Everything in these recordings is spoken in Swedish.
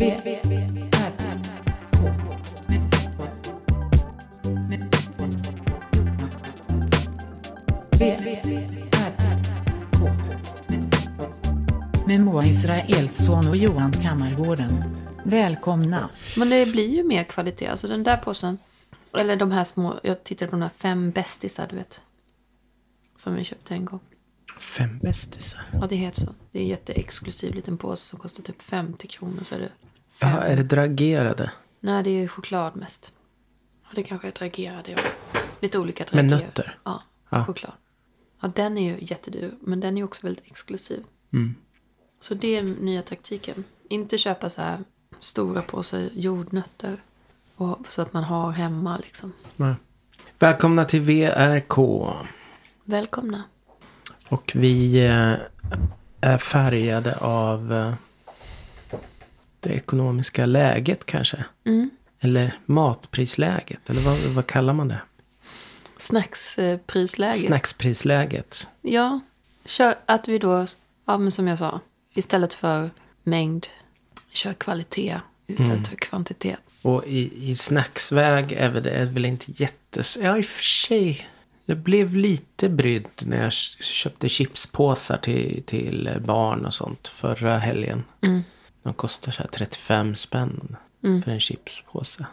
Med Moa Israelsson och Johan Kammargården. Välkomna. Men det blir ju mer kvalitet. Alltså den där påsen. Eller de här små. Jag tittade på de här fem bästisar du vet. Som vi köpte en gång. Fem bästisar. Ja det heter så. Det är en jätteexklusiv liten påse som kostar typ 50 kronor. Så är det fem. Ja, är det dragerade? Nej det är ju choklad mest. Ja det kanske är dragerade ja. Lite olika Med drager. nötter? Ja, Ja. choklad. Ja den är ju jättedyr. Men den är också väldigt exklusiv. Mm. Så det är nya taktiken. Inte köpa så här stora påsar jordnötter. Och, så att man har hemma liksom. Nej. Välkomna till VRK. Välkomna. Och vi eh, är färgade av eh, det ekonomiska läget kanske. Mm. Eller matprisläget. Eller vad, vad kallar man det? Snacksprisläge. Snacksprisläget. Ja. Kör, att vi då, ja men som jag sa. Istället för mängd. Kör kvalitet. Istället Mm. för kvantitet. Och i, i snacksväg är väl, är väl inte jättes... Ja, i och för sig. Jag blev lite brydd när jag köpte chipspåsar till, till barn och sånt förra helgen. Mm. De kostar så här 35 spänn Mm. för en chipspåse.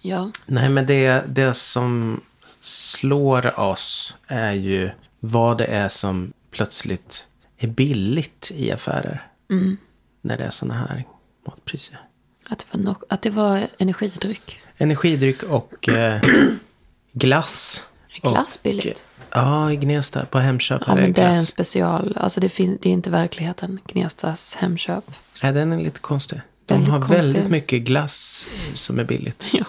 Ja. Nej, men det, det som slår oss är ju vad det är som plötsligt är billigt i affärer. Mm. När det är sådana här matpriser. Att det var, no- att det var energidryck. Energidryck och eh, glass. Glass Och- billigt. Ja, i Gnesta på Hemköp Ja är det men det är en glass. special. Alltså det, det är inte verkligheten. Gnestas Hemköp. Nej, den är lite konstig. De Väldigt har konstig. väldigt mycket glass som är billigt. Ja.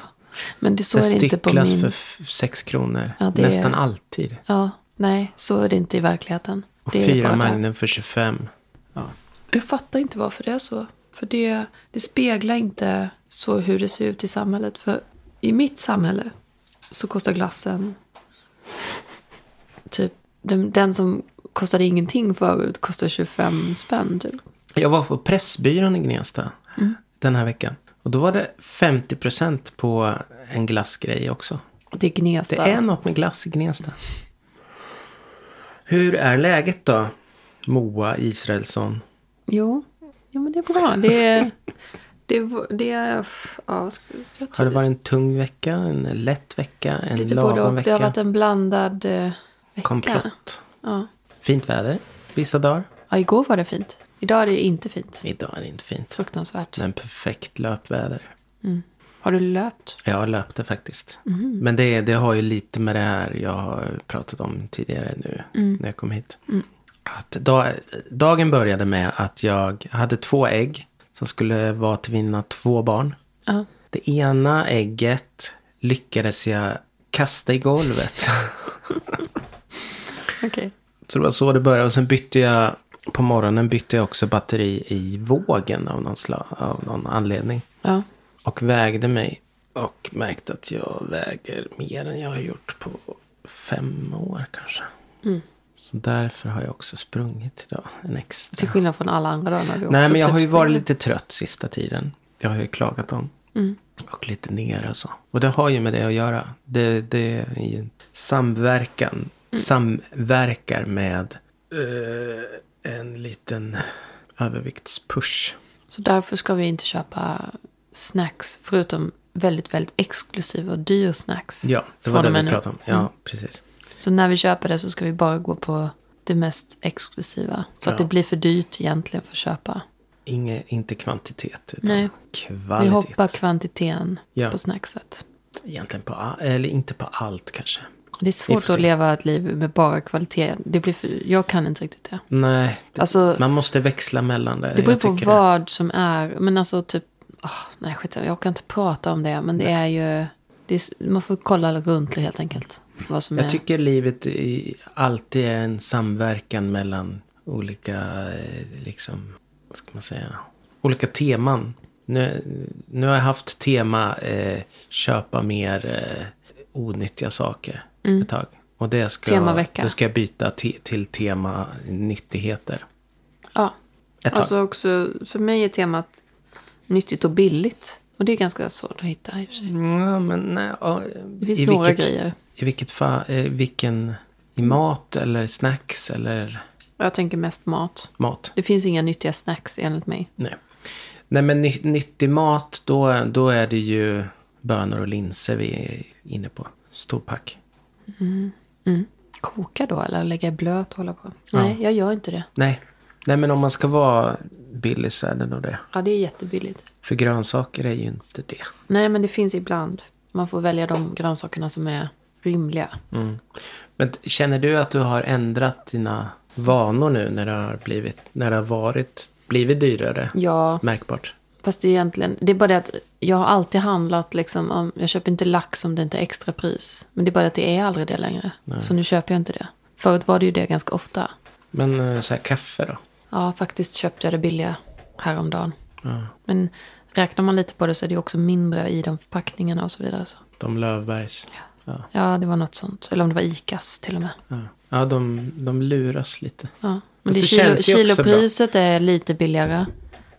Men det så Så är det inte på min... för sex kronor. Ja, det är- Nästan alltid. Ja, nej, så är det inte i verkligheten. Och det fyra. Magnum för 25. Ja. Jag fattar inte varför det är så. För det, det speglar inte så hur det ser ut i samhället. För i mitt samhälle så kostar glassen typ den, den som kostade ingenting förut kostar 25 spänn typ. Jag var på Pressbyrån i Gnesta Mm. den här veckan. Och då var det 50% på en glassgrej också. Det är Gnesta. Det är något med glass i Gnesta. Hur är läget då? Moa Israelsson. Jo, jo men det är bra. Det är... Det, är- det är... Ja, Har det varit en tung vecka? En lätt vecka? En Lite lagom vecka? Det har varit en blandad eh, vecka. Komplott. Ja. Fint väder vissa dagar. ja, igår var det fint. Idag är det inte fint. Idag är det inte fint. Fruktansvärt. Men perfekt löpväder. Har du löpt? Jag löpte faktiskt. Mhm. Men det, det har ju lite med det här jag har pratat om tidigare nu. Mm. När jag kom hit. Att dag, dagen började med att jag hade två ägg. Som skulle vara till vinna två barn. Ja. Det ena ägget lyckades jag kasta i golvet. Okej. Så det var så det började. Och sen bytte jag på morgonen bytte jag också batteri i vågen av någon, av någon anledning. Ja. Och vägde mig. Och märkte att jag väger mer än jag har gjort på fem år kanske. Mm. Så därför har jag också sprungit idag. En extra. Till skillnad från alla andra dagar Nej men jag har ju varit lite trött sista tiden. Det har jag ju klagat om. Mm. Och lite nere och så. Och det har ju med det att göra. Det, det är ju samverkan. Mm. Samverkar med eh, en liten överviktspush. Så därför ska vi inte köpa snacks. Förutom väldigt, väldigt exklusiva och dyr snacks. Ja, det var det vi pratade om. Ja, Mm. precis. Så när vi köper det så ska vi bara gå på det mest exklusiva. Så att Ja. det blir för dyrt egentligen för att köpa. Inge, inte kvantitet utan Nej. kvalitet. Vi hoppar kvantiteten Ja. på snackset. Egentligen på eller inte på allt kanske. Det är svårt att leva ett liv med bara kvalitet. Det blir för, jag kan inte riktigt det. Nej, det, Alltså- man måste växla mellan det. Det beror på vad som är. Men alltså typ. ah, nej skitsamma. Jag kan inte prata om det. Men det är ju. Det är, man får kolla runt helt enkelt. Vad som Jag är. tycker livet i, alltid är en samverkan mellan olika, eh, liksom, vad ska man säga, olika teman. Nu, nu har jag haft tema eh, köpa mer eh, onyttiga saker ett tag. Och det ska, Mm. Temavecka. det ska jag byta te, till tema nyttigheter. Ja. Ett tag. Alltså också. För mig är temat. nyttigt och billigt. Och det är ganska svårt att hitta i och för sig. Ja, men nej. ja, Det finns några vilket, grejer. I vilket fall, eh, vilken, i mat eller snacks eller Jag tänker mest mat. mat? Det finns inga nyttiga snacks enligt mig. Nej. Nej men ny, nyttig mat, då, då är det ju bönor och linser vi är inne på. Storpack. Koka då eller lägga blöt och hålla på? Ja. Nej, jag gör inte det. Nej. Nej men om man ska vara billig så är det nog det. Ja, det är jättebilligt. För grönsaker är ju inte det. Nej, men det finns ibland. Man får välja de grönsakerna som är rimliga. Mm. Men känner du att du har ändrat dina vanor nu när det har blivit, när det har varit, blivit dyrare? Ja, Märkbart. Fast det är egentligen, det är bara det att jag har alltid handlat liksom, om, jag köper inte lax om det inte är extra pris. Men det är bara att det är aldrig det längre. Så nu köper jag inte det. Förut var det ju det ganska ofta. Men eh, så här kaffe då? Ja, faktiskt köpte jag det billiga häromdagen. Ja. Men räknar man lite på det så är det också mindre i de förpackningarna och så vidare. Så. De Löfbergs. Ja. Ja, det var något sånt. Eller om det var Icas till och med. Ja, ja de, de luras lite. Ja. Fast Men det, det kilo, också bra. kilopriset är lite billigare.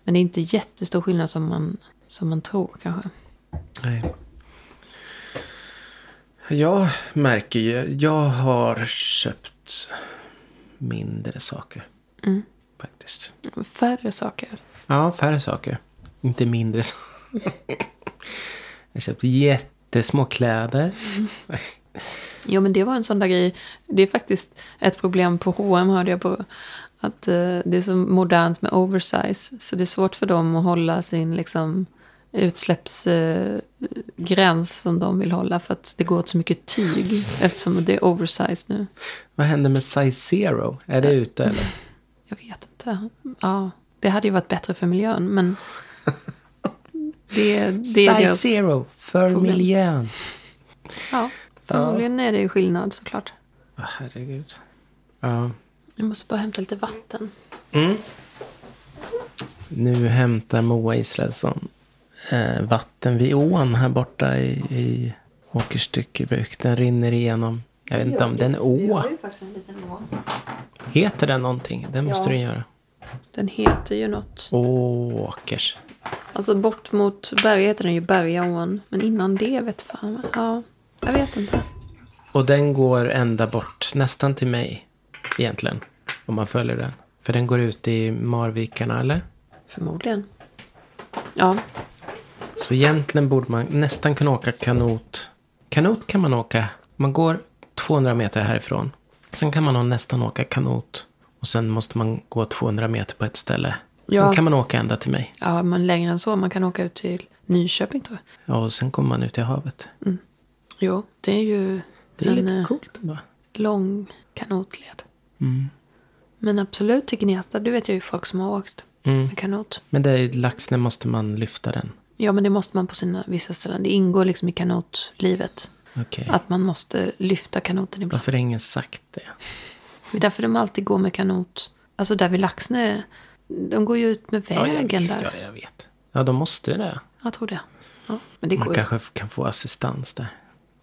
Men det är inte jättestor skillnad som man, som man tror kanske. Nej. Jag märker ju, jag har köpt mindre saker. Mm. Faktiskt. Färre saker. Ja, färre saker. Inte mindre. så- jag har köpt jättesmå kläder. Jo, men det var en sån där grej. Det är faktiskt ett problem på H&M hörde jag på. Att eh, det är så modernt med oversize. Så det är svårt för dem att hålla sin liksom utsläppsgräns eh, som de vill hålla. För att det går åt så mycket tyg. Eftersom det är oversize nu. Vad händer med size zero? Är det ute eller? Jag vet inte. Ja, det hade ju varit bättre för miljön. Men det, det är size zero för problem. miljön. Ja, förmodligen är det ju skillnad såklart. Åh, herregud. Ja. Jag måste bara hämta lite vatten. Nu hämtar Moa Israelsson eh, vatten vid ån här borta i, i Åkerstyckebruk. Den rinner igenom. Jag vet inte om den är å. ju faktiskt en liten å. Heter den någonting? Det måste Ja. den göra. Den heter ju något. Åkers. Alltså bort mot berget heter den ju Bergaån. Men innan det vet fan. Ja, jag vet inte. Och den går ända bort, nästan till mig egentligen. Om man följer den. För den går ut i Marvikarna, eller? Förmodligen. Ja, Så egentligen borde man nästan kunna åka kanot. Kanot kan man åka. Man går 200 meter härifrån. Sen kan man nästan åka kanot. Och sen måste man gå 200 meter på ett ställe. Sen Ja. kan man åka ända till mig. ja, men längre än så. Man kan åka ut till Nyköping tror jag. Ja, och sen kommer man ut i havet. Jo, det är ju Det är en lite eh, coolt ändå. lång kanotled. Mm. Men absolut till Gnesta, det vet jag ju folk som har åkt Mm. med kanot. Men det är Laxne måste man lyfta den. Ja, men det måste man på sina vissa ställen. Det ingår liksom i kanotlivet. Okej. Att man måste lyfta kanoten ibland. Varför har ingen sagt det? Det är därför de alltid går med kanot. Alltså där vid Laxne, de går ju ut med Ja, jag vägen vet, där. Ja, jag vet. Ja, de måste det. Jag tror det. Ja, men det Man går ju. kanske kan få assistans där.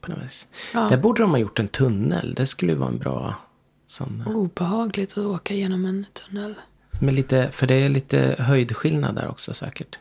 På något vis. Ja. Där borde de ha gjort en tunnel. Det skulle ju vara en bra sån. Obehagligt att åka genom en tunnel. Med lite, för det är lite höjdskillnad där också säkert.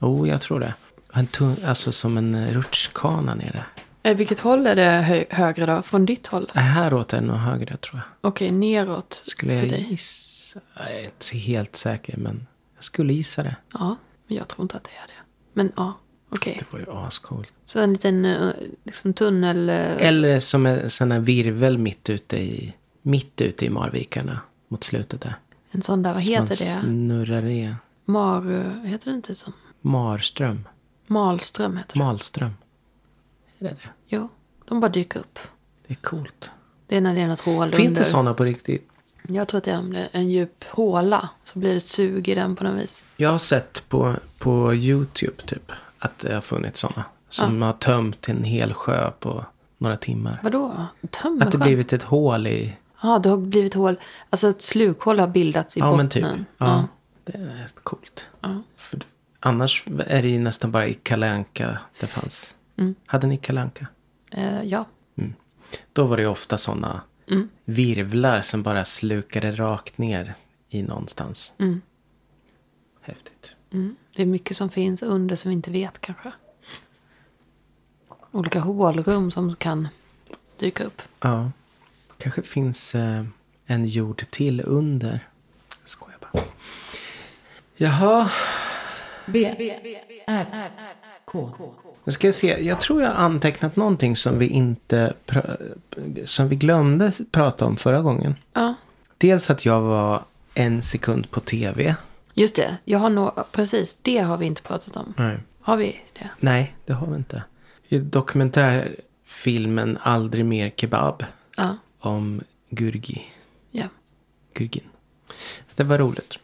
Oh, jag tror det. En tun, alltså som en eh, rutschkana nere. Eh, vilket håll är det hö- högre då? Från ditt håll? Äh, Häråt är det nog högre tror jag. Okej, neråt Skulle till jag dig. gissa? Jag är inte helt säker men jag skulle gissa det. Ja, men jag tror inte att det är det. Men ja, okej. Det vore ascoolt. Så en liten eh, liksom tunnel. eh, Eller som en sån här virvel mitt ute i, mitt ute i Marvikarna. Mot slutet där. En sån där, vad Så heter det? snurrar det. Mar... eh, Heter det inte som? Marström. Malström heter det. Malström. Är det det? Jo, de bara dyker upp. Det är coolt. Det är när det är något hål Finns under. det sådana på riktigt? Jag tror att det är om det är en djup håla. Så blir det sug i den på något vis. Jag har sett på, på YouTube typ. Att det har funnits sådana. Som har tömt en hel sjö på några timmar. Vadå? Tömmer Att det sjön? blivit ett hål i... Ja, det har blivit hål. Alltså ett slukhål har bildats i ja bottnen. men typ. Ja, Det är coolt. Ja. För annars är det ju nästan bara i Kalanka det fanns. Mm. Hade ni Kalanka? Eh, ja. Då var det ju ofta sådana Mm. virvlar som bara slukade rakt ner i någonstans. Mm. Häftigt. Mm. Det är mycket som finns under som vi inte vet kanske. Olika hålrum som kan dyka upp. Ja. Kanske finns eh, en jord till under. Skojar bara. Jaha. B, R, K. Nu ska jag se. Jag tror jag har antecknat någonting som vi inte som vi glömde prata om förra gången. Ja, Dels att jag var en sekund på tv. Just det. Jag har nog, precis, det har vi inte pratat om. Nej. Har vi det? Nej, det har vi inte. I dokumentärfilmen Aldrig mer kebab Ja, om Gurgi. ja. Gurgin. Det var roligt.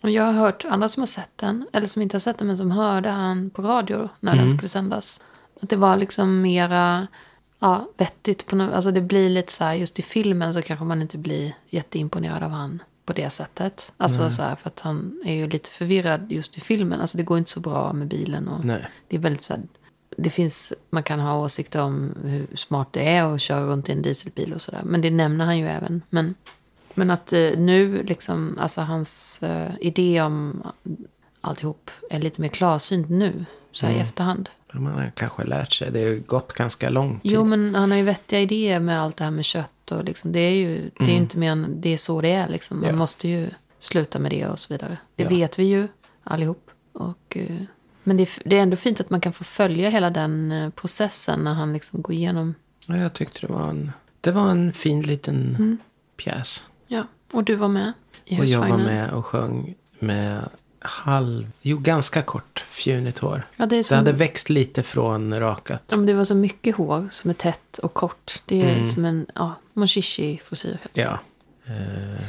Och jag har hört andra som har sett den, eller som inte har sett den, men som hörde han på radio när den skulle sändas. Att det var liksom mera ja, vettigt. På något, alltså det blir lite så här, just i filmen så kanske man inte blir jätteimponerad av han på det sättet. Alltså så här, för att han är ju lite förvirrad just i filmen. Alltså det går inte så bra med bilen. Och Nej. Det är väldigt så här, det finns, man kan ha åsikter om hur smart det är att köra runt i en dieselbil och sådär. Men det nämner han ju även. Men, men att eh, nu liksom, alltså hans eh, idé om alltihop är lite mer klarsynt nu. Så här i efterhand. Man har kanske lärt sig. Det har gått ganska lång tid. Jo men han har ju vettiga idéer med allt det här med kött och liksom. Det är ju, det är ju inte mer än, det är så det är liksom. Man Ja. måste ju sluta med det och så vidare. Det Ja. vet vi ju allihop. Och, eh, men det är, det är ändå fint att man kan få följa hela den eh, processen när han liksom går igenom. Ja, jag tyckte det var en, det var en fin liten pjäs. Ja, och du var med i Och jag var med och sjöng med halv, jo ganska kort fjunigt hår. Ja, det, är Det som, hade växt lite från rakat. ja, men det var så mycket hår som är tätt och kort. Det är Mm. som en ja, Moshishi-frisyr. Ja. Eh,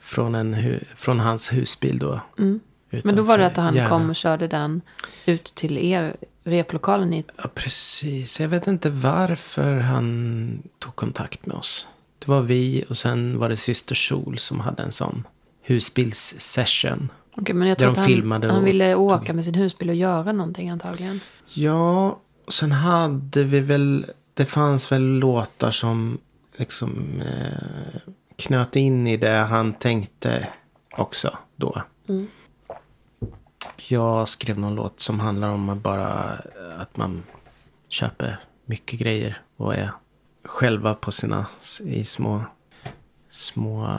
från, en hu- från hans husbil då. Mm. Men då var det att han Järna. kom och körde den ut till er replokalen i Ja, precis. Jag vet inte varför han tog kontakt med oss. Det var vi och sen var det Syster Sol som hade en sån husbilssession. Okej, men jag tror att han, han och ville tog- åka med sin husbil och göra någonting antagligen. Ja, och sen hade vi väl, det fanns väl låtar som liksom eh, knöt in i det han tänkte också då. Mm. Jag skrev någon låt som handlar om att bara att man köper mycket grejer och är själva på sina, i små, små,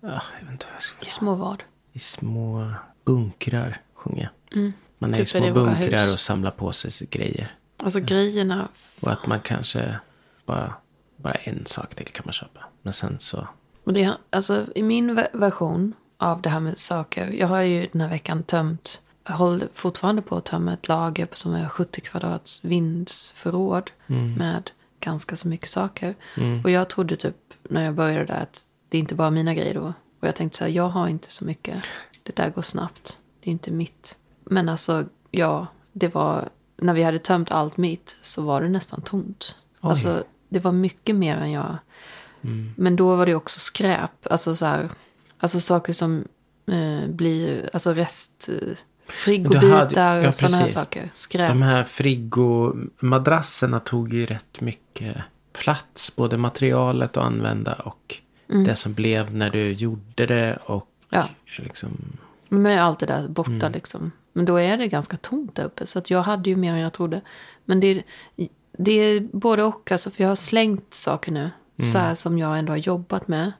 ja, jag vet inte vad jag ska I små vad. I små bunkrar sjunger jag. Mm. Man är Typ i små är bunkrar hus. och samlar på sig grejer. Alltså grejerna. Och att man kanske bara, bara en sak till kan man köpa. Men sen så, Och det, alltså, I min ve- version av det här med saker. Jag har ju den här veckan tömt. Jag håller fortfarande på att tömma ett lager på som är 70 kvadrats vindsförråd. Med ganska så mycket saker. Och jag trodde typ när jag började där att det är inte bara mina grejer då. Och jag tänkte så här, jag har inte så mycket. Det där går snabbt. Det är inte mitt. Men alltså, ja, det var... När vi hade tömt allt mitt så var det nästan tomt. Oj. Alltså, det var mycket mer än jag... Men då var det också skräp. Alltså så här, alltså saker som eh, blir, alltså rest, eh, frigobitar, ja, sådana här saker. Skräp. de här frigomadrasserna tog ju rätt mycket plats. Både materialet att använda och det som blev när du gjorde det. Och Ja. liksom, Med allt det där borta liksom. Men då är det ganska tomt där uppe. Så att jag hade ju mer än jag trodde. Men det, det är både och. Alltså, för jag har slängt saker nu. Så här som jag ändå har jobbat med.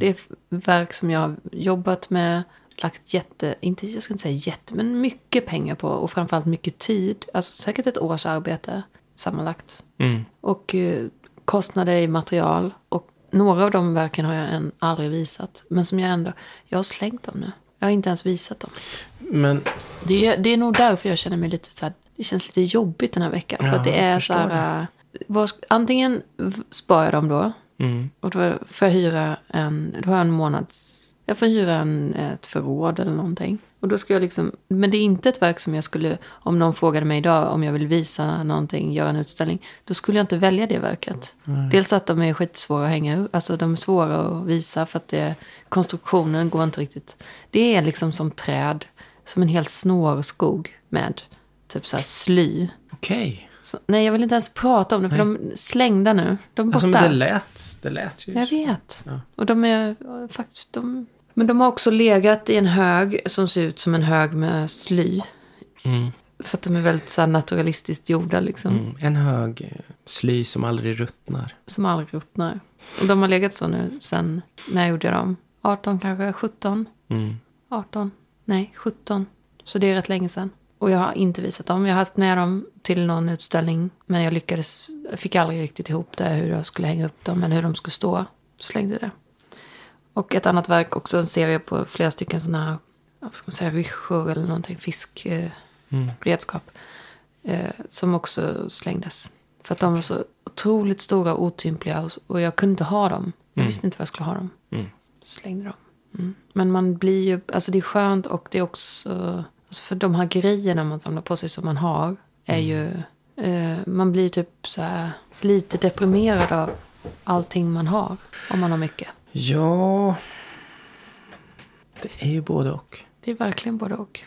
Det är verk som jag har jobbat med. Lagt jätte, inte, jag ska inte säga jätte, men mycket pengar på. Och framförallt mycket tid. Alltså säkert ett års arbete sammanlagt. mm. Och eh, kostnader i material. Och några av de verken har jag än aldrig visat. Men som jag ändå, jag har slängt dem nu. Jag har inte ens visat dem. Men Det är, det är nog därför jag känner mig lite så här, det känns lite jobbigt den här veckan. för Ja, att det är så här, äh, vad, antingen sparar jag dem då. mm, Och då får jag hyra en, då har jag en månads, jag får hyra en, ett förråd eller någonting. Och då ska jag liksom, men det är inte ett verk som jag skulle, om någon frågade mig idag om jag vill visa någonting, göra en utställning. Då skulle jag inte välja det verket. Dels att de är skitsvåra att hänga upp, alltså de är svåra att visa för att det, konstruktionen går inte riktigt. Det är liksom som träd, som en hel snårskog med typ så här sly. okej. Så, nej, jag vill inte ens prata om det, för de är slängda nu. De är borta. Alltså men det lät, det lät ju. Jag vet. Ja. Och de är faktiskt, de Men de har också legat i en hög som ser ut som en hög med sly. Mm. För att de är väldigt så här, naturalistiskt gjorda liksom. Mm. En hög eh, sly som aldrig ruttnar. Som aldrig ruttnar. Och de har legat så nu sen, när gjorde jag dem? 18 kanske, 17? Mm. 18? Nej, 17. Så det är rätt länge sedan. Och jag har inte visat dem. Jag har haft med dem till någon utställning. Men jag lyckades, jag fick aldrig riktigt ihop det. Hur jag skulle hänga upp dem. Men hur de skulle stå. Slängde det. Och ett annat verk, också en serie på flera stycken sådana här, vad ska man säga, ryssjor eller någonting, fiskredskap. Eh, som också slängdes. För att de var så otroligt stora och otympliga. Och, och jag kunde inte ha dem. Jag visste inte var jag skulle ha dem. Mm. Slängde dem. Mm. Men man blir ju, alltså det är skönt och det är också, alltså för de här grejerna man samlar på sig som man har. Är ju, eh, man blir typ så här lite deprimerad av allting man har. Om man har mycket. Ja, det är ju både och. Det är verkligen både och.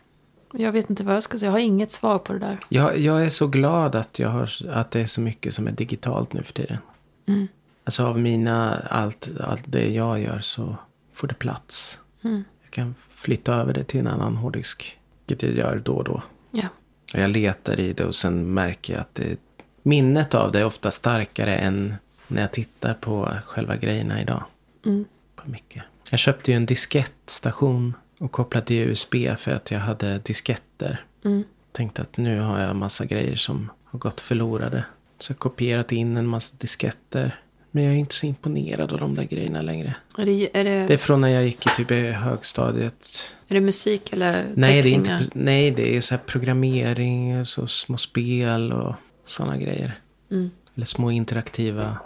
Jag vet inte vad jag ska säga. Jag har inget svar på det där. Jag, jag är så glad att, jag har, att det är så mycket som är digitalt nu för tiden. Mm. Alltså av mina, allt, allt det jag gör så får det plats. Mm. Jag kan flytta över det till en annan hårddisk. Vilket jag gör då och då. Ja. Och jag letar i det och sen märker jag att det, minnet av det är ofta starkare än när jag tittar på själva grejerna idag. Mm. På mycket. Jag köpte ju en diskettstation och kopplade till USB för att jag hade disketter. Mm. Tänkte att nu har jag massa grejer som har gått förlorade. Så jag kopierat in en massa disketter. Men jag är inte så imponerad av de där grejerna längre. Är det, är det, Det är från när jag gick i typ högstadiet. är det musik eller Nej det, är teckningar? inte, nej, det är så programmering, så små spel och sådana grejer. Mm. Eller små interaktiva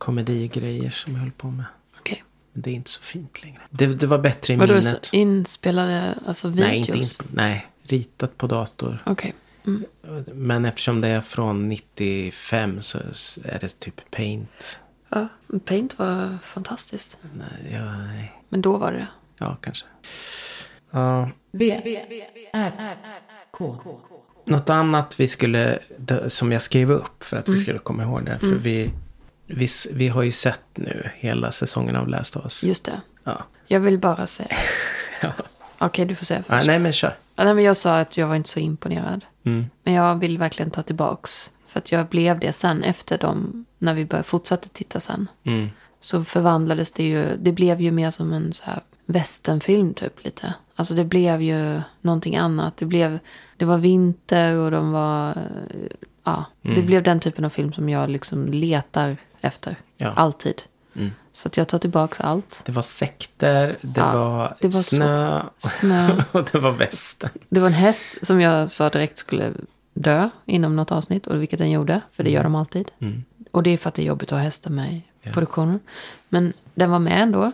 komedigrejer som jag höll på med. Okej. Men det är inte så fint längre. Det, det var bättre i Vadå, minnet. så inspelade, alltså videos? nej, inte insp- nej, ritat på dator. Okej. Mm. Men eftersom det är från 95 så är det typ paint. Ja, Paint var fantastiskt. Nej, ja, nej. Men då var det ja kanske. Ja, V, R, K. Något annat vi skulle, som jag skrev upp för att Mm. vi skulle komma ihåg det. För vi, vi, vi har ju sett nu hela säsongen av Last of Us. Just det. Ja. Jag vill bara säga. Ja. Okej, du får säga Ah, först. nej men kör. Ja, nej, men jag sa att jag var inte så imponerad. Mm. Men jag vill verkligen ta tillbaks. För att jag blev det sen efter dem. När vi började fortsätta titta sen. Mm. Så förvandlades det ju. Det blev ju mer som en så här westernfilm typ lite. Alltså det blev ju någonting annat. Det blev. Det var vinter och de var. Ja, det Mm. blev den typen av film som jag liksom letar efter. Ja. Alltid. Mm. Så att jag tar tillbaks allt. Det var sekter, det Ja, var, det var snö Snö. och det var västen. Det var en häst som jag sa direkt skulle dö inom något avsnitt. Och vilket den gjorde. För det gör de alltid. Mm. Och det är för att det är jobbigt att ha hästar med i Ja. produktionen. Men den var med ändå.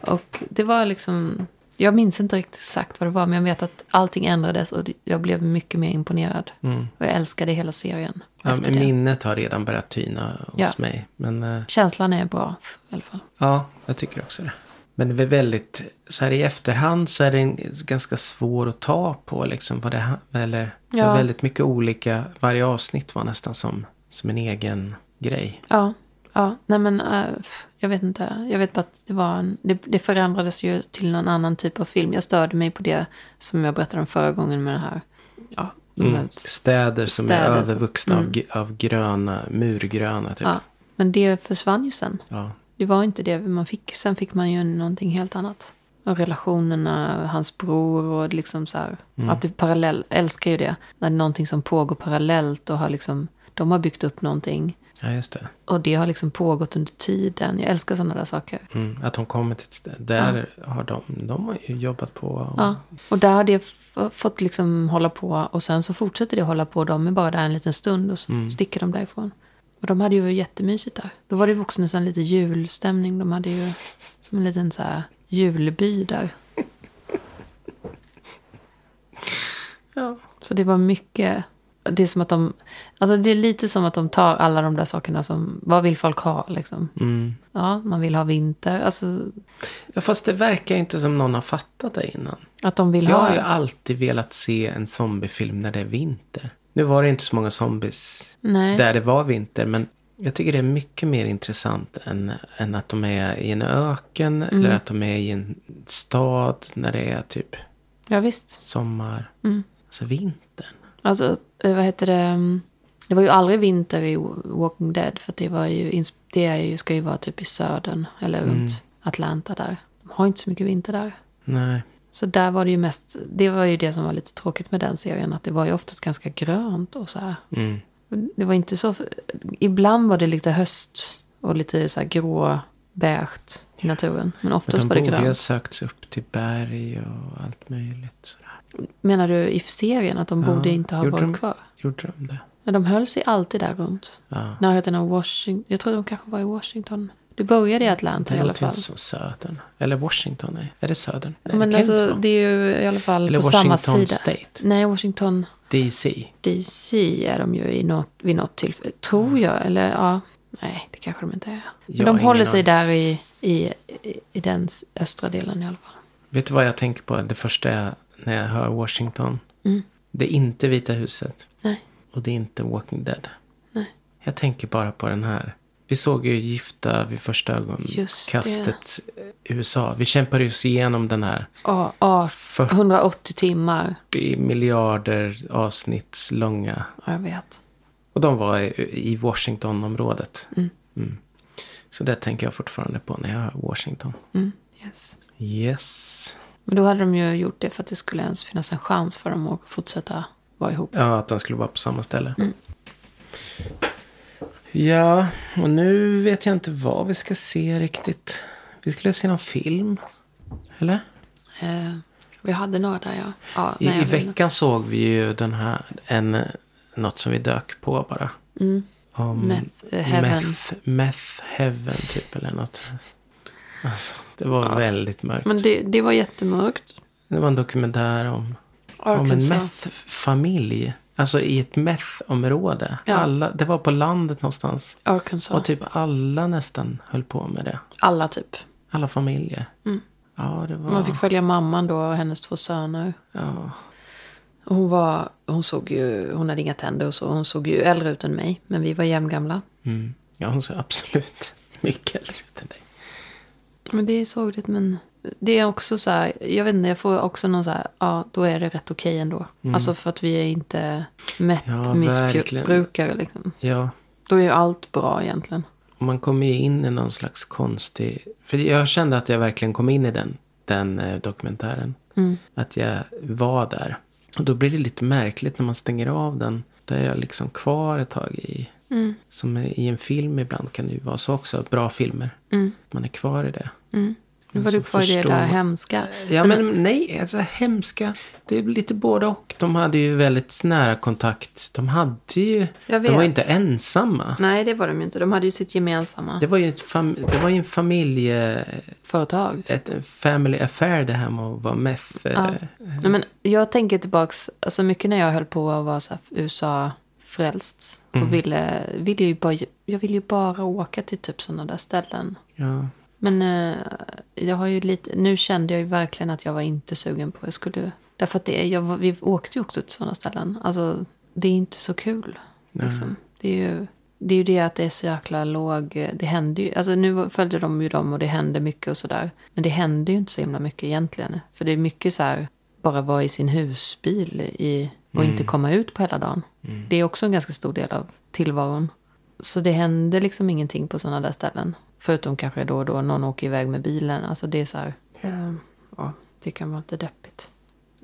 Och det var liksom... Jag minns inte riktigt exakt vad det var. Men jag vet att allting ändrades. Och jag blev mycket mer imponerad. Mm. Och jag älskade hela serien. Ja, minnet har redan börjat tyna hos Ja. mig. Men eh, Känslan är bra i alla fall. ja, jag tycker också det. Men det är väldigt, så här i efterhand så är den ganska svår att ta på liksom. Vad det, eller, det Ja. var väldigt mycket olika, varje avsnitt var nästan som, som en egen grej. Ja, ja. Nej men f- jag vet inte. Jag vet bara att det var en, det, det förändrades ju till någon annan typ av film. Jag störde mig på det som jag berättade om förra gången med det här. Ja, de Mm. Städer som är städer som- övervuxna Mm. av, g- av gröna, murgröna typ. Ja, men det försvann ju sen. Ja. Det var inte det man fick. Sen fick man ju någonting helt annat. Och relationerna, hans bror och liksom så här. Mm. Att det parallell, älskar ju det. När det är någonting som pågår parallellt och har liksom, de har byggt upp någonting. Ja, just det. Och det har liksom pågått under tiden. Jag älskar sådana där saker. Mm. Att de kommer till ett ställe. Där har de, de har ju jobbat på. Och, Ja, och där har det fått liksom hålla på. Och sen så fortsätter det hålla på. De är bara där en liten stund och så Mm. sticker de därifrån. Och de hade ju jättemysigt där. Då var det ju också nästan lite julstämning. De hade ju som en liten så här julby där. Ja. Så det var mycket. Det är som att de. Alltså det är lite som att de tar alla de där sakerna som. Vad vill folk ha liksom? Mm. Ja, man vill ha vinter. Alltså ja, fast det verkar inte som någon har fattat det innan. att de vill Jag ha. har ju alltid velat se en zombiefilm när det är vinter. Nu var det inte så många zombies Nej. där det var vinter. Men Jag tycker det är mycket mer intressant än, än att de är i en öken. Eller att de är i en stad när det är typ Ja, visst. sommar. Mm. Alltså vintern. Alltså, eh, vad heter det? Mm, Det var ju aldrig vinter i Walking Dead. För det, var ju, det är ju, ska ju vara typ i södern. Eller runt Atlanta där. De har inte så mycket vinter där. Nej. Så där var det ju mest, det var ju det som var lite tråkigt med den serien. Att det var ju oftast ganska grönt och så här. Mm. Det var inte så, ibland var det lite höst och lite så här grå, beige i naturen. Men Men oftast de var det borde ju ha grönt. sökts upp till berg och allt möjligt. Sådär. Menar du i serien att de Ja, borde inte ha varit de- kvar? Gjorde de det? Men de höll sig alltid där runt. Ja. Närheten av Washington. Jag tror de kanske var i Washington. Det började i Atlanta Det i alla låter ju fall. inte som södern. Eller Washington. Nej. Är det södern? Nej, Men det alltså det är ju i alla fall Eller på samma Washington sida. State. Nej, Washington DC. DC är de ju i något, vid något tillfälle. Tror jag. Eller ja. Nej, det kanske de inte är. Men Jag de håller sig där i, i, i, i den östra delen i alla fall. Vet du vad jag tänker på? Det första är när jag hör Washington. Mm. Det är inte Vita huset. Nej. Och det är inte Walking Dead. Nej. Jag tänker bara på den här. Vi såg ju Gifta vid första ögonkastet USA. Vi kämpade oss igenom den här Ja, ja, 40 180 timmar. miljarder avsnitts långa. Ja, jag vet. Och de var i i Washingtonområdet. Mm. Mm. Så det tänker jag fortfarande på när jag hör Washington. Mm, yes. Yes. Men då hade de ju gjort det för att det skulle ens finnas en chans för dem att fortsätta vara ihop. Ja, att de skulle vara på samma ställe. Mm. Ja, och nu vet jag inte vad vi ska se riktigt. Vi skulle se någon film. Eller? Eh, vi hade några där ja. ja I, I veckan såg vi ju den här, en, något som vi dök på bara. Mm. Om Meth Heaven. Meth, meth Heaven typ eller något. Alltså, det var väldigt mörkt. Men det, det var jättemörkt. Det var en dokumentär om, om en Arkansas. meth-familj. Alltså i ett meth-område. Ja. Alla, det var på landet någonstans. Arkansas. Och typ alla nästan höll på med det. Alla typ. Alla familjer. Mm. Ja, det var... Man fick följa mamman då och hennes två söner. Ja. Hon var, hon såg ju, hon hade inga tänder och så. Hon såg ju äldre ut än mig. Men vi var jämngamla. Mm. ja, hon ser absolut mycket äldre ut än dig. Men det är sorgligt men det är också så här, jag vet inte, jag får också någon så här, ja då är det rätt okej ändå. Alltså för att vi är inte Mm. Ja, mätt-missbrukare liksom. Ja, Då är ju allt bra egentligen. och man kommer ju in i någon slags konstig... För jag kände att jag verkligen kom in i den, den eh, dokumentären. Mm. Att jag var där. Och då blir det lite märkligt när man stänger av den. Då är jag liksom kvar ett tag i... Mm. Som i en film ibland kan det ju vara så också. Bra filmer. Mm. Man är kvar i det. Mm. Nu var du kvar i det där hemska. Ja men nej, alltså hemska. Det är lite både och. De hade ju väldigt nära kontakt. De hade ju... De var inte ensamma. Nej det var de ju inte. De hade ju sitt gemensamma Det var ju, ett fam, det var en familje... företag. Ett family affair det här med att vara meth. Ja. eh, Nej, men jag tänker tillbaks, alltså mycket när jag höll på att vara så här USA-frälst. Mm. Och ville, ville ju bara, jag ville ju bara åka till typ sådana där ställen. Ja. Men eh, jag har ju lite, nu kände jag ju verkligen att jag var inte sugen på, jag skulle, därför att det, jag, vi åkte ju också till sådana ställen. Alltså det är inte så kul. Liksom. Det är ju det är ju det att det är så jäkla låg, det händer ju, alltså nu följde de ju dem och det hände mycket och sådär. Men det händer ju inte så himla mycket egentligen. För det är mycket så här, bara vara i sin husbil i, och inte komma ut på hela dagen. Det är också en ganska stor del av tillvaron. Så det händer liksom ingenting på sådana där ställen. Förutom kanske då och då någon åker iväg med bilen. Alltså det är så här, eh, ja, det kan vara lite deppigt.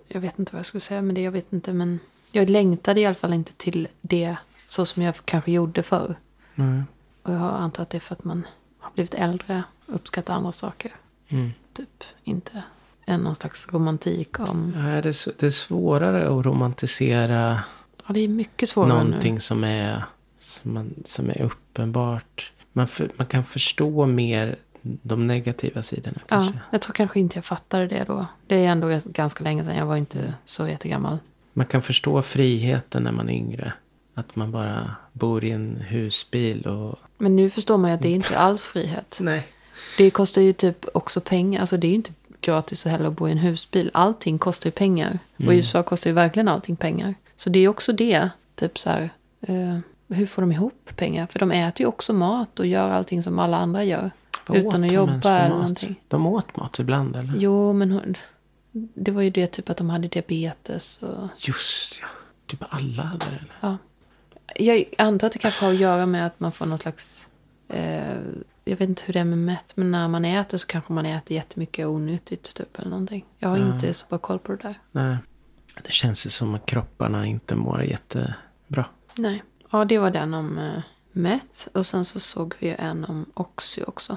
Jag vet inte vad jag skulle säga med det, jag vet inte. Men jag längtade i alla fall inte till det så som jag kanske gjorde förr. Nej. Och jag antar att det är för att man har blivit äldre uppskattar andra saker. Mm. Typ inte än någon slags romantik om... Nej, det, är, det är svårare att romantisera Ja, det är mycket svårare någonting nu. som är, som, man, som är uppenbart. Man, för, man kan förstå mer de negativa sidorna Ja, kanske. jag tror kanske inte jag fattade det då. Det är ändå gans- ganska länge sedan. Jag var inte så jättegammal. Man kan förstå friheten när man är yngre. Att man bara bor i en husbil och... Men nu förstår man ju att det är inte alls frihet. Nej. Det kostar ju typ också pengar. Alltså det är ju inte gratis heller att bo i en husbil. Allting kostar ju pengar. Och i USA kostar ju verkligen allting pengar. Så det är också det. Typ så här. Eh, hur får de ihop pengar? För de äter ju också mat och gör allting som alla andra gör. Vad utan att jobba eller mat? någonting. De åt mat ibland eller? Jo, men hon, det var ju det typ att de hade diabetes och Just ja. Typ alla hade det eller? ja. Jag antar att det kanske har att göra med att man får någon slags... Eh, jag vet inte hur det är med mätt, men när man äter så kanske man äter jättemycket onyttigt typ eller någonting. Jag har inte så bra koll på det där. Nej. Det känns ju som att kropparna inte mår jättebra. Nej. Ja, det var den om eh, mätt. Och sen så såg vi en om Oxy också.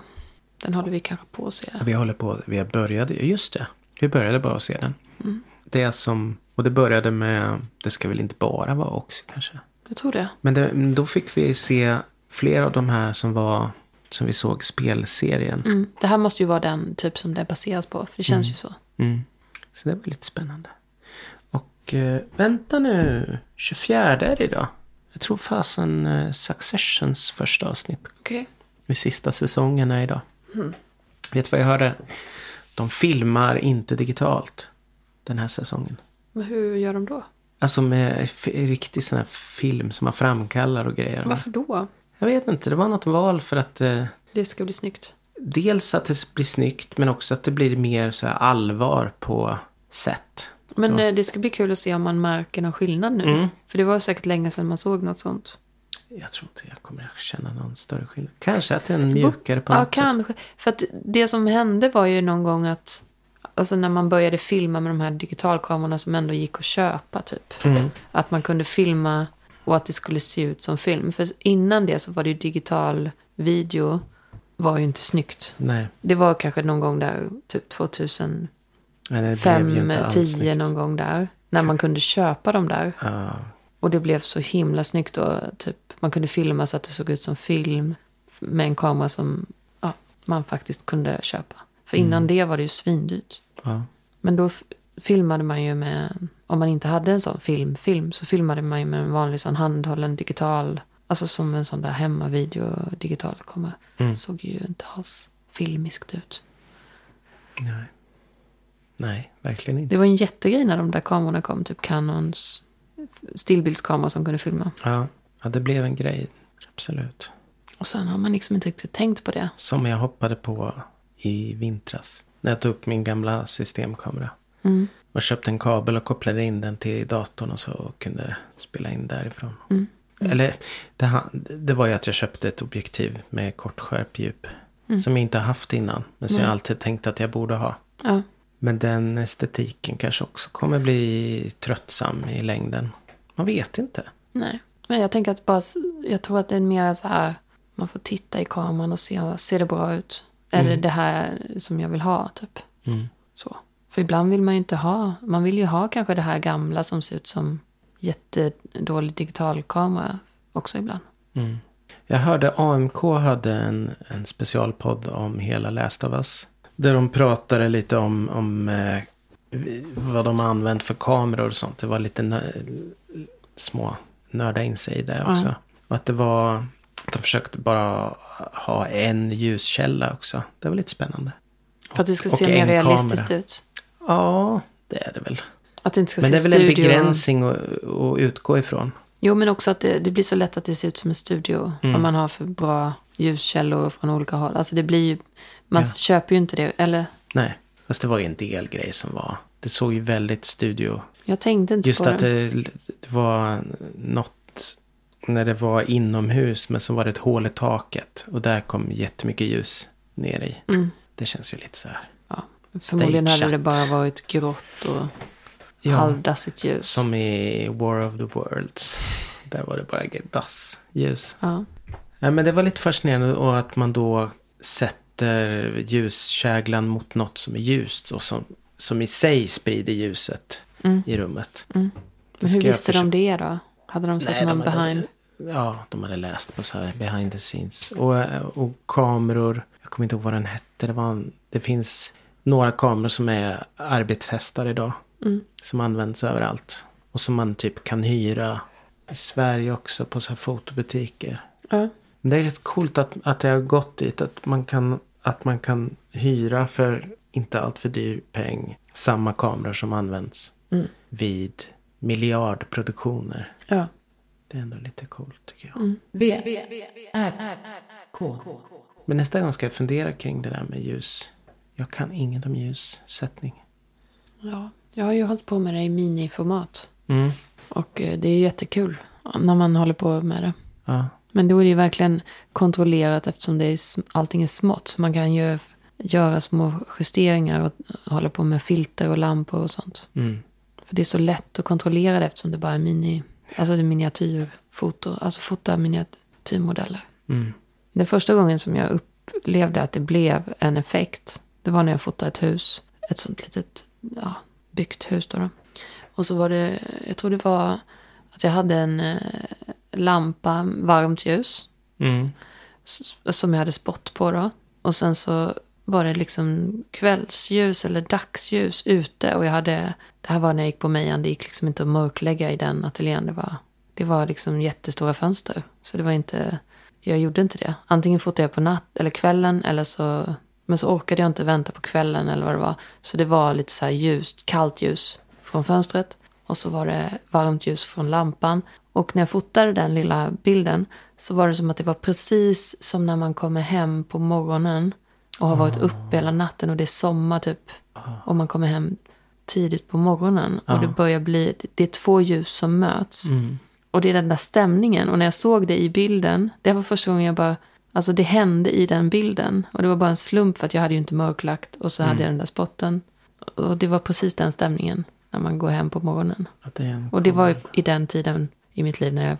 Den håller vi kanske på att se. Ja, Vi håller på, vi började, just det. Vi började bara se den. Mm. Det som, och det började med, det ska väl inte bara vara också kanske. Jag tror det. Men det, då fick vi se flera av de här som var, som vi såg spelserien. Mm. Det här måste ju vara den typ som det baseras på. För det känns ju så. Mm. Så det var lite spännande. Och eh, vänta nu, 24 är det idag. Jag tror fasen eh, Successions första avsnitt. Okej. I sista säsongen är idag. Vet du vad jag hörde? De filmar inte digitalt den här säsongen. Men hur gör de då? Alltså med riktig sån här film som man framkallar och grejer. Varför då? Jag vet inte, det var något val för att eh, Det ska bli snyggt. dels att det blir snyggt men också att det blir mer så här allvar på sätt. Men eh, det ska bli kul att se om man märker någon skillnad nu. Mm. För det var säkert länge sedan man såg något sånt. Jag tror inte jag kommer känna någon större skillnad. Kanske att det är en mjukare på Ja, något sätt. kanske. För att det som hände var ju någon gång att... Alltså när man började filma med de här digitalkamerorna som ändå gick att köpa typ. Mm. Att man kunde filma och att det skulle se ut som film. För innan det så var det ju digital video. Var ju inte snyggt. Nej, Det var kanske någon gång där, typ 2005, alls 10 snyggt. någon gång där. När man kunde köpa dem där. Ja, Och det blev så himla snyggt då. Typ, man kunde filma så att det såg ut som film. Med en kamera som ja, man faktiskt kunde köpa. För innan det var det ju svindyrt. ja. Men då filmade man ju med, om man inte hade en sån film, film så filmade man ju med en vanlig sån handhållen digital, alltså som en sån där hemmavideo digital kamera. Mm. Såg ju inte alls filmiskt ut. Nej. Nej, verkligen inte. Det var en jättegrej när de där kamerorna kom, typ Canons stillbildskamera som kunde filma. Ja, ja, det blev en grej. Absolut. Och sen har man liksom inte riktigt tänkt på det. Som jag hoppade på i vintras. När jag tog upp min gamla systemkamera. Mm. Och köpte en kabel och kopplade in den till datorn och så kunde spela in därifrån. Mm. Eller det, det var ju att jag köpte ett objektiv med kort skärpdjup. Som jag inte har haft innan. Men som jag alltid tänkt att jag borde ha. Ja. Men den estetiken kanske också kommer bli tröttsam i längden. Man vet inte. Nej, men jag tänker att bara, jag tror att det är mer så här, man får titta i kameran och se, ser det bra ut? Är det det här som jag vill ha, typ? Mm. Så. För ibland vill man ju inte ha, man vill ju ha kanske det här gamla som ser ut som jättedålig digitalkamera också ibland. Mm. Jag hörde AMK hade en, en specialpodd om hela Last of Us. Där de pratade lite om, om eh, vad de har använt för kameror och sånt. Det var lite nö- små nörda in sig där också. Och att det var, att de försökte bara ha en ljuskälla också. Det var lite spännande. För att det ska Och se mer en realistiskt kamera. ut. Ja, det är det väl. Att det inte ska Men se det är väl en begränsning att, att utgå ifrån. Jo, men också att det, det blir så lätt att det ser ut som en studio. Mm. Om man har för bra ljuskällor från olika håll. Alltså det blir ju, man Ja. köper ju inte det. Eller, Nej, fast det var ju en del grej som var. Det såg ju väldigt studio. jag tänkte inte Just på att det. det, var något när det var inomhus men så var det ett hål i taket. Och där kom jättemycket ljus ner i. Mm. Det känns ju lite så här. Ja. Förmodligen hade det bara varit grått och Ja, halvdassigt ljus. som i War of the Worlds. Där var det bara dassljus. Ja. Ja, men det var lite fascinerande och att man då sätter ljuskäglan mot något som är ljust. Och som, som i sig sprider ljuset Mm. i rummet. Mm. Men hur visste de det då? Hade de sett Nej, någon de hade- behind? Ja, de hade läst på så här behind the scenes. Och, och kameror. Jag kommer inte ihåg vad den hette. Det, var en, det finns några kameror som är arbetshästar idag. Mm. Som används överallt. Och som man typ kan hyra i Sverige också på så här fotobutiker. Ja. Men det är rätt coolt att, att det har gått dit. Att man kan, att man kan hyra för inte allt för dyr peng. Samma kameror som används Mm. vid miljardproduktioner. ja. Det är ändå lite coolt tycker jag. Mm. V, R, K. Men nästa gång ska jag fundera kring det där med ljus. Jag kan inget om ljussättning. Ja, jag har ju hållit på med det i miniformat. Mm. Och eh, det är jättekul när man håller på med det. Ja. Men då är det ju verkligen kontrollerat eftersom det är, allting är smått. Så man kan ju göra små justeringar och hålla på med filter och lampor och sånt. Mm. För det är så lätt att kontrollera det eftersom det bara är mini, alltså det är miniatyrfoto, alltså fota miniatyrmodeller. Mm. Den första gången som jag upplevde att det blev en effekt, det var när jag fotade ett hus. Ett sånt litet, ja, byggt hus då. då. Och så var det, jag tror det var att jag hade en eh, lampa, varmt ljus, Mm. som jag hade spott på då. Och sen så var det liksom kvällsljus eller dagsljus ute. Och jag hade, det här var när jag gick på Mejan, det gick liksom inte att mörklägga i den ateljén. Det var, det var liksom jättestora fönster. Så det var inte, jag gjorde inte det. Antingen fotade jag på natt eller kvällen eller så, men så orkade jag inte vänta på kvällen eller vad det var. Så det var lite så här ljust, kallt ljus från fönstret. Och så var det varmt ljus från lampan. Och när jag fotade den lilla bilden så var det som att det var precis som när man kommer hem på morgonen och har varit uppe hela natten och det är sommar typ. Och man kommer hem tidigt på morgonen och det börjar bli, det är två ljus som möts. Mm. Och det är den där stämningen. Och när jag såg det i bilden, det var första gången jag bara, alltså det hände i den bilden. Och det var bara en slump för att jag hade ju inte mörklagt och så hade jag den där spotten. Och det var precis den stämningen när man går hem på morgonen. Och det var i den tiden i mitt liv när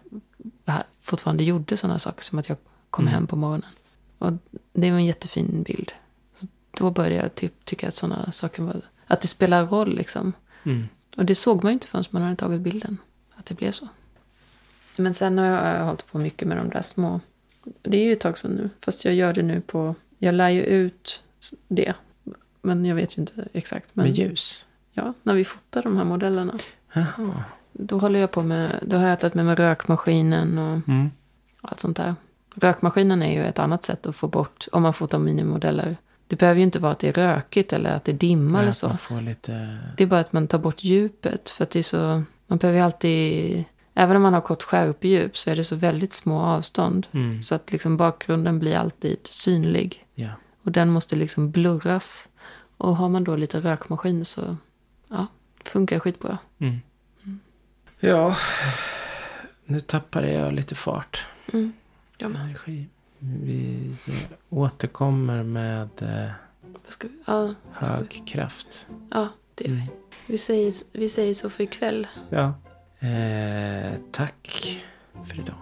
jag fortfarande gjorde sådana saker som att jag kom hem på morgonen. Och det var en jättefin bild. Så då började jag typ tycka att sådana saker var, att det spelar roll liksom. Mm. Och det såg man ju inte förrän man hade tagit bilden. Att det blev så. Men sen har jag, jag hållit på mycket med de där små. Det är ju ett tag sedan nu. Fast jag gör det nu på. Jag lär ju ut det. Men jag vet ju inte exakt. Men Med ljus? ja, när vi fotar de här modellerna. Jaha. Då håller jag på med. Då har jag tagit med mig rökmaskinen och Mm. allt sånt där. Rökmaskinen är ju ett annat sätt att få bort. Om man fotar minimodeller. Det behöver ju inte vara att det är rökigt eller att det är dimma eller så. Lite... Det är bara att man tar bort djupet. För att det är så, man behöver ju alltid, även om man har kort skärpedjup så är det så väldigt små avstånd. Mm. Så att liksom bakgrunden blir alltid synlig. Ja. Och den måste liksom blurras. Och har man då lite rökmaskin så, ja, funkar skitbra. Mm. Ja. Nu tappade jag lite fart. Mm. Ja, men, Energi. Vi återkommer med eh, vi, ja, hög kraft. ja, det gör vi. Vi säger, vi säger så för ikväll. Ja. Eh, tack för idag.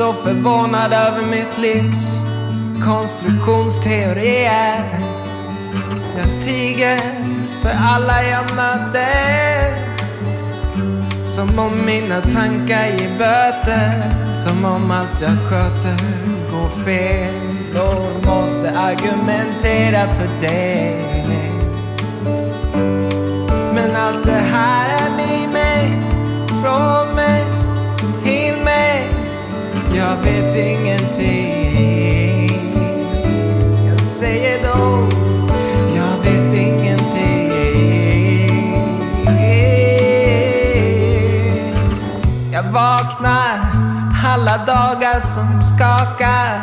Så förvånad över mitt livs konstruktionsteorier. Jag tiger för alla jag möter. Som om mina tankar ger böter. Som om allt jag sköter går fel. Och måste argumentera för dig men allt det här är med mig, från vet ingenting. Jag säger då, jag vet ingenting. Jag vaknar alla dagar som skakar.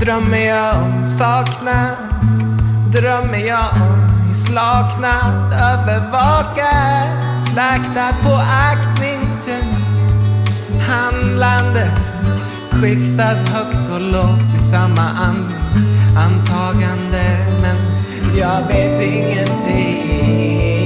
Drömmer jag om saknad, drömmer jag om i slaknad, övervakad, släktad på aktning till handlande, skiktad högt och lågt i samma an antagande. Men jag vet ingenting